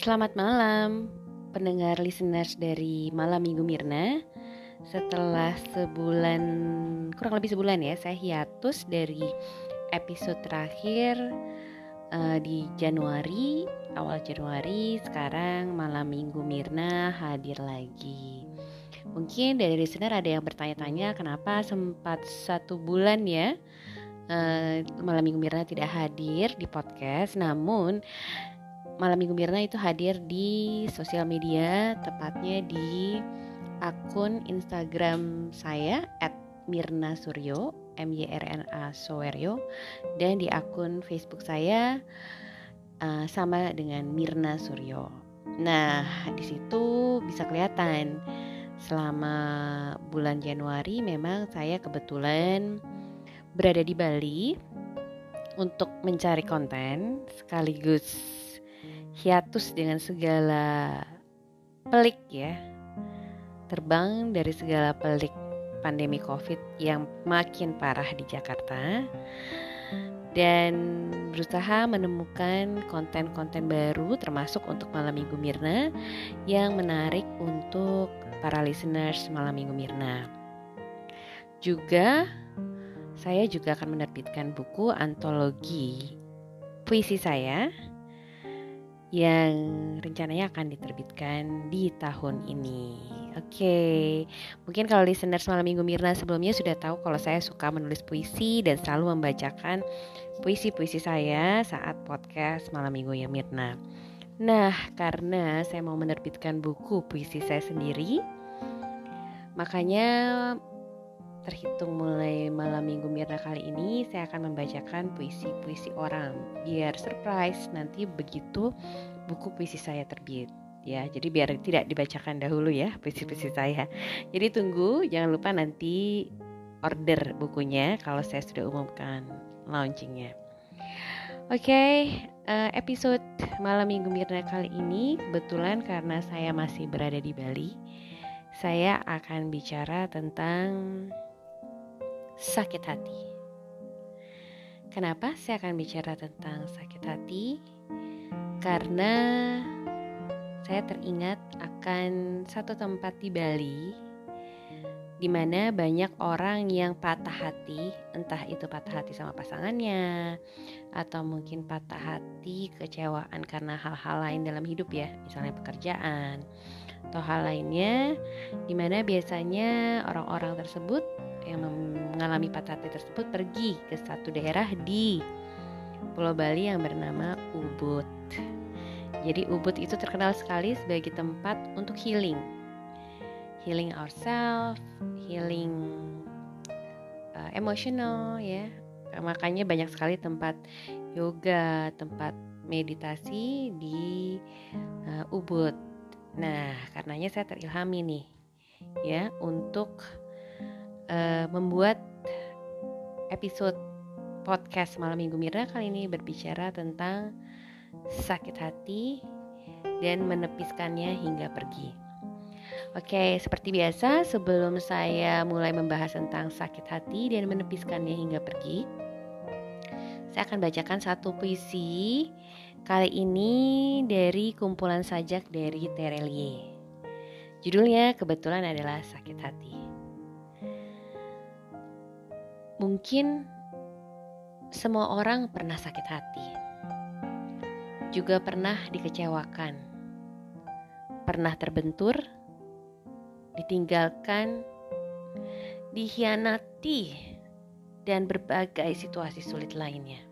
Selamat malam, pendengar listeners dari Malam Minggu Mirna. Setelah sebulan, kurang lebih sebulan ya, saya hiatus dari episode terakhir uh, di Januari, awal Januari. Sekarang Malam Minggu Mirna hadir lagi. Mungkin dari listener ada yang bertanya-tanya kenapa sempat satu bulan ya uh, Malam Minggu Mirna tidak hadir di podcast. Namun Malam Minggu Mirna itu hadir di sosial media, tepatnya di akun Instagram saya @mirna suryo M Y R N A Soweryo dan di akun Facebook saya uh, sama dengan Mirna Suryo. Nah, di situ bisa kelihatan selama bulan Januari memang saya kebetulan berada di Bali untuk mencari konten sekaligus hiatus dengan segala pelik ya. Terbang dari segala pelik pandemi covid yang makin parah di Jakarta. Dan berusaha menemukan konten-konten baru termasuk untuk malam minggu Mirna yang menarik untuk para listeners malam minggu Mirna. Juga saya juga akan menerbitkan buku antologi puisi saya yang rencananya akan diterbitkan di tahun ini. Oke, okay. mungkin kalau listener semalam minggu Mirna sebelumnya sudah tahu kalau saya suka menulis puisi dan selalu membacakan puisi-puisi saya saat podcast malam minggu ya Mirna. Nah, karena saya mau menerbitkan buku puisi saya sendiri, makanya terhitung mulai malam minggu Mirna kali ini saya akan membacakan puisi-puisi orang. Biar surprise nanti begitu buku puisi saya terbit ya. Jadi biar tidak dibacakan dahulu ya puisi-puisi saya. Jadi tunggu jangan lupa nanti order bukunya kalau saya sudah umumkan launchingnya. Oke okay, eh, episode malam minggu Mirna kali ini kebetulan karena saya masih berada di Bali saya akan bicara tentang sakit hati. Kenapa saya akan bicara tentang sakit hati? Karena saya teringat akan satu tempat di Bali di mana banyak orang yang patah hati, entah itu patah hati sama pasangannya atau mungkin patah hati kecewaan karena hal-hal lain dalam hidup ya, misalnya pekerjaan atau hal lainnya di mana biasanya orang-orang tersebut yang mengalami patah hati tersebut pergi ke satu daerah di Pulau Bali yang bernama Ubud. Jadi Ubud itu terkenal sekali sebagai tempat untuk healing. Healing ourselves, healing uh, emotional ya. Makanya banyak sekali tempat yoga, tempat meditasi di uh, Ubud. Nah, karenanya saya terilhami nih ya untuk uh, membuat episode podcast malam minggu Mirna kali ini berbicara tentang sakit hati dan menepiskannya hingga pergi. Oke, seperti biasa sebelum saya mulai membahas tentang sakit hati dan menepiskannya hingga pergi, saya akan bacakan satu puisi kali ini dari kumpulan sajak dari Terelie. Judulnya kebetulan adalah Sakit Hati. Mungkin semua orang pernah sakit hati, juga pernah dikecewakan, pernah terbentur, ditinggalkan, dikhianati, dan berbagai situasi sulit lainnya.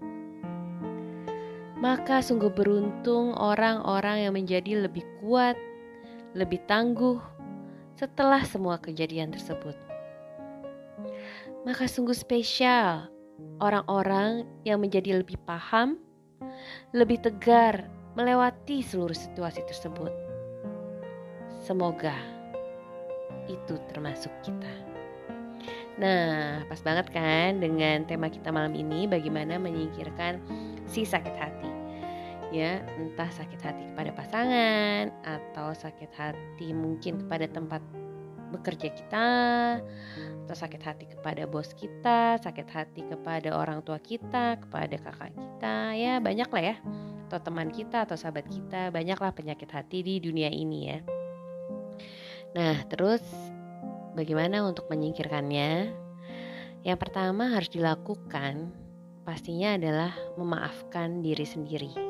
Maka sungguh beruntung orang-orang yang menjadi lebih kuat, lebih tangguh setelah semua kejadian tersebut maka sungguh spesial orang-orang yang menjadi lebih paham, lebih tegar melewati seluruh situasi tersebut. Semoga itu termasuk kita. Nah, pas banget kan dengan tema kita malam ini bagaimana menyingkirkan si sakit hati. Ya, entah sakit hati kepada pasangan atau sakit hati mungkin kepada tempat bekerja kita, atau sakit hati kepada bos kita, sakit hati kepada orang tua kita, kepada kakak kita, ya banyak lah ya. Atau teman kita atau sahabat kita banyaklah penyakit hati di dunia ini ya. Nah terus bagaimana untuk menyingkirkannya? Yang pertama harus dilakukan pastinya adalah memaafkan diri sendiri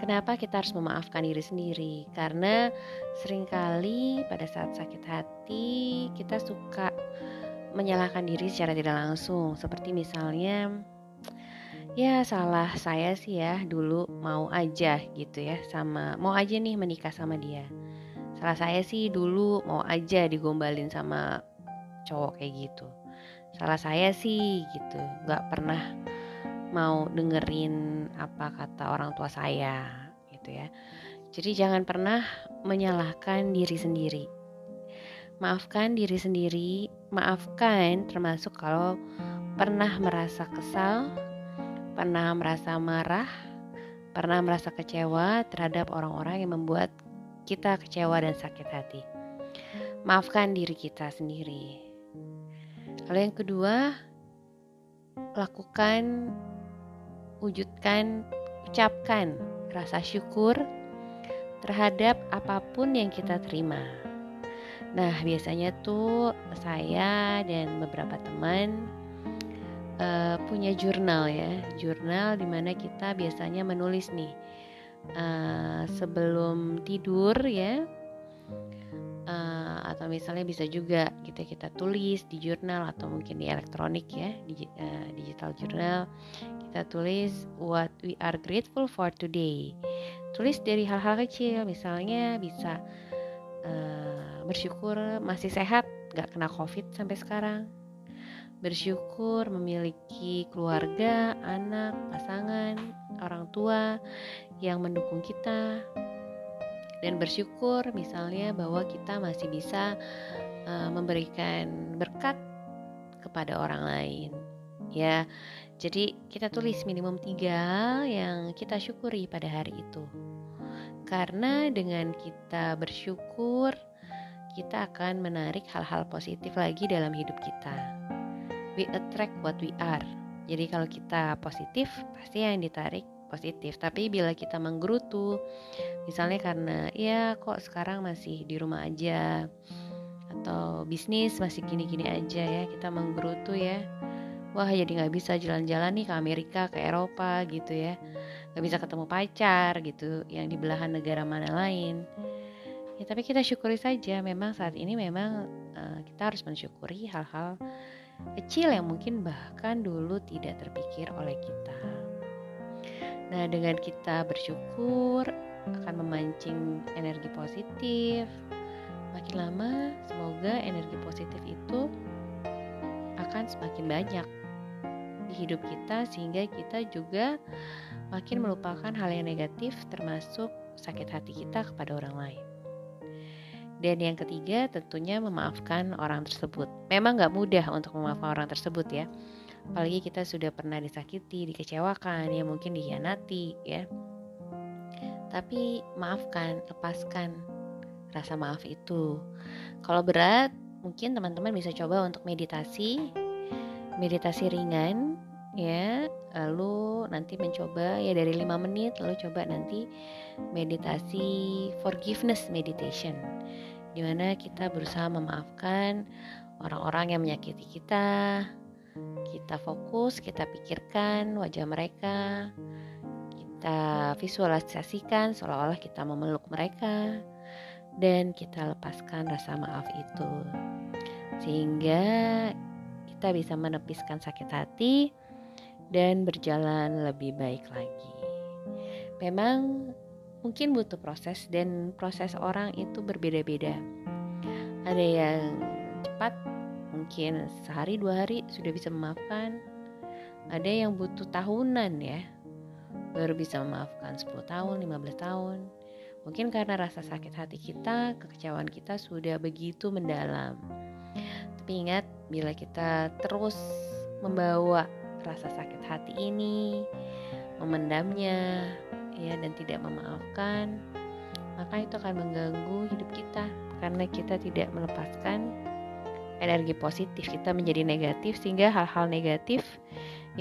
Kenapa kita harus memaafkan diri sendiri? Karena sering kali pada saat sakit hati kita suka menyalahkan diri secara tidak langsung. Seperti misalnya ya salah saya sih ya dulu mau aja gitu ya sama mau aja nih menikah sama dia. Salah saya sih dulu mau aja digombalin sama cowok kayak gitu. Salah saya sih gitu, nggak pernah mau dengerin apa kata orang tua saya gitu ya. Jadi jangan pernah menyalahkan diri sendiri. Maafkan diri sendiri, maafkan termasuk kalau pernah merasa kesal, pernah merasa marah, pernah merasa kecewa terhadap orang-orang yang membuat kita kecewa dan sakit hati. Maafkan diri kita sendiri. Lalu yang kedua, lakukan wujudkan, ucapkan rasa syukur terhadap apa pun yang kita terima. Nah, biasanya tuh saya dan beberapa teman uh, punya jurnal ya, jurnal di mana kita biasanya menulis nih. Uh, sebelum tidur ya, uh, atau misalnya bisa juga kita kita tulis di jurnal atau mungkin di elektronik ya, di, uh, digital jurnal kita tulis what we are grateful for today. Tulis dari hal-hal kecil, misalnya bisa uh, bersyukur masih sehat, gak kena covid sampai sekarang. Bersyukur memiliki keluarga, anak, pasangan, orang tua yang mendukung kita. Dan bersyukur misalnya bahwa kita masih bisa uh, memberikan berkat kepada orang lain. Ya, jadi kita tulis minimum tiga yang kita syukuri pada hari itu. Karena dengan kita bersyukur, kita akan menarik hal-hal positif lagi dalam hidup kita. We attract what we are. Jadi kalau kita positif, pasti yang ditarik positif. Tapi bila kita menggerutu, misalnya karena ya kok sekarang masih di rumah aja atau bisnis masih gini-gini aja ya, kita menggerutu ya wah jadi nggak bisa jalan-jalan nih ke Amerika ke Eropa gitu ya. Nggak bisa ketemu pacar gitu yang di belahan negara mana lain. Ya tapi kita syukuri saja memang saat ini memang uh, kita harus mensyukuri hal-hal kecil yang mungkin bahkan dulu tidak terpikir oleh kita. Nah dengan kita bersyukur akan memancing energi positif makin lama semoga energi positif itu semakin banyak di hidup kita sehingga kita juga makin melupakan hal yang negatif termasuk sakit hati kita kepada orang lain. Dan yang ketiga tentunya memaafkan orang tersebut. Memang gak mudah untuk memaafkan orang tersebut ya. Apalagi kita sudah pernah disakiti, dikecewakan, ya mungkin dihianati ya. Tapi maafkan, lepaskan rasa maaf itu. Kalau berat, mungkin teman-teman bisa coba untuk meditasi meditasi ringan ya. Lalu nanti mencoba ya dari 5 menit lalu coba nanti meditasi forgiveness meditation. Di mana kita berusaha memaafkan orang-orang yang menyakiti kita. Kita fokus kita pikirkan wajah mereka. Kita visualisasikan seolah-olah kita memeluk mereka. Dan kita lepaskan rasa maaf itu. Sehingga kita bisa menepiskan sakit hati dan berjalan lebih baik lagi. Memang mungkin butuh proses dan proses orang itu berbeda-beda. Ada yang cepat, mungkin sehari dua hari sudah bisa memaafkan. Ada yang butuh tahunan ya, baru bisa memaafkan 10 tahun, 15 tahun. Mungkin karena rasa sakit hati kita, kekecewaan kita sudah begitu mendalam. Tapi ingat, bila kita terus membawa rasa sakit hati ini, memendamnya, ya dan tidak memaafkan, maka itu akan mengganggu hidup kita karena kita tidak melepaskan energi positif kita menjadi negatif sehingga hal-hal negatif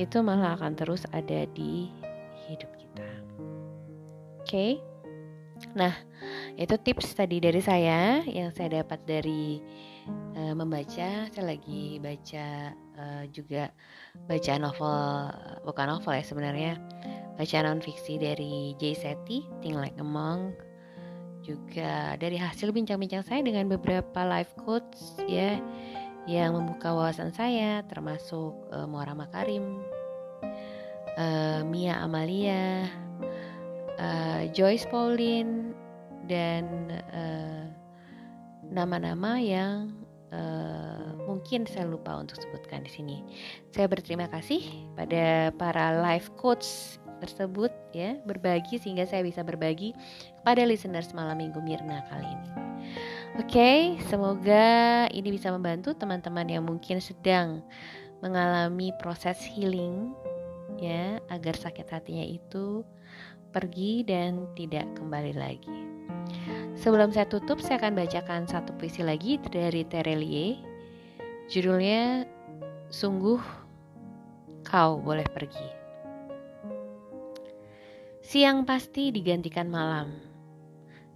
itu malah akan terus ada di hidup kita. okay? nah itu tips tadi dari saya yang saya dapat dari uh, membaca saya lagi baca uh, juga baca novel bukan novel ya sebenarnya baca non fiksi dari Jay Shetty Think Like a Monk. Juga dari hasil bincang-bincang saya dengan beberapa life coach ya yang membuka wawasan saya termasuk uh, Muara Makarim, uh, Mia Amalia, uh, Joyce Pauline dan nama-nama uh, yang uh, mungkin saya lupa untuk sebutkan di sini. Saya berterima kasih pada para life coach tersebut ya berbagi sehingga saya bisa berbagi kepada listeners malam minggu Mirna kali ini. Oke, okay, semoga ini bisa membantu teman-teman yang mungkin sedang mengalami proses healing ya agar sakit hatinya itu pergi dan tidak kembali lagi. Sebelum saya tutup, saya akan bacakan satu puisi lagi dari Terelie. Judulnya Sungguh Kau Boleh Pergi. Siang pasti digantikan malam.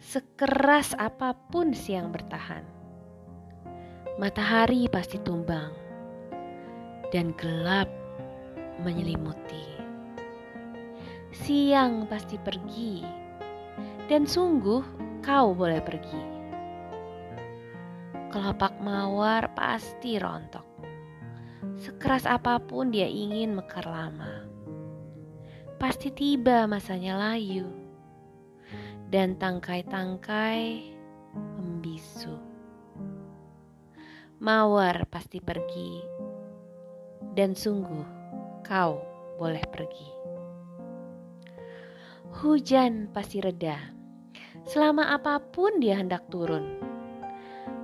Sekeras apa pun siang bertahan. Matahari pasti tumbang dan gelap menyelimuti. Siang pasti pergi dan sungguh kau boleh pergi. Kelopak mawar pasti rontok. Sekeras apa pun dia ingin mekar lama pasti tiba masanya layu dan tangkai-tangkai membisu. Mawar pasti pergi dan sungguh kau boleh pergi. Hujan pasti reda. Selama apa pun dia hendak turun,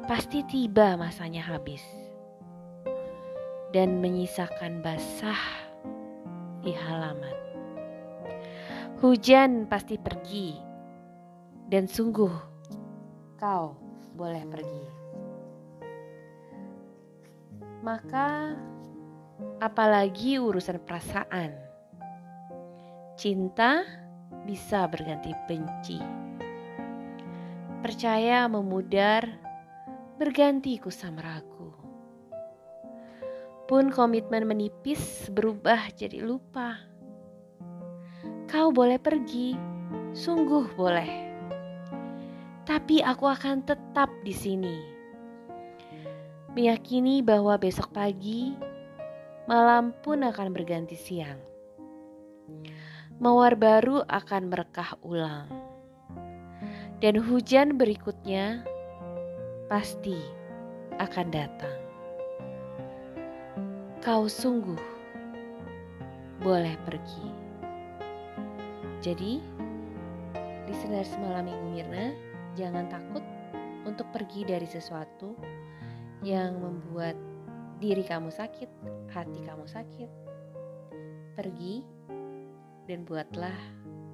pasti tiba masanya habis dan menyisakan basah di halaman. Hujan pasti pergi, dan sungguh kau boleh pergi. Maka, apalagi urusan perasaan, cinta bisa berganti benci. Percaya memudar, berganti kusam ragu. Pun komitmen menipis berubah jadi lupa Kau boleh pergi, sungguh boleh. Tapi aku akan tetap di sini. Meyakini bahwa besok pagi malam pun akan berganti siang. Mawar baru akan merekah ulang. Dan hujan berikutnya pasti akan datang. Kau sungguh boleh pergi. Jadi, listener semalam minggu Mirna, jangan takut untuk pergi dari sesuatu yang membuat diri kamu sakit, hati kamu sakit. Pergi dan buatlah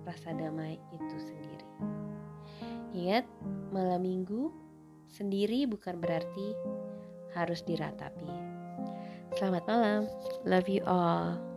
rasa damai itu sendiri. Ingat, malam minggu sendiri bukan berarti harus diratapi. Selamat malam, love you all.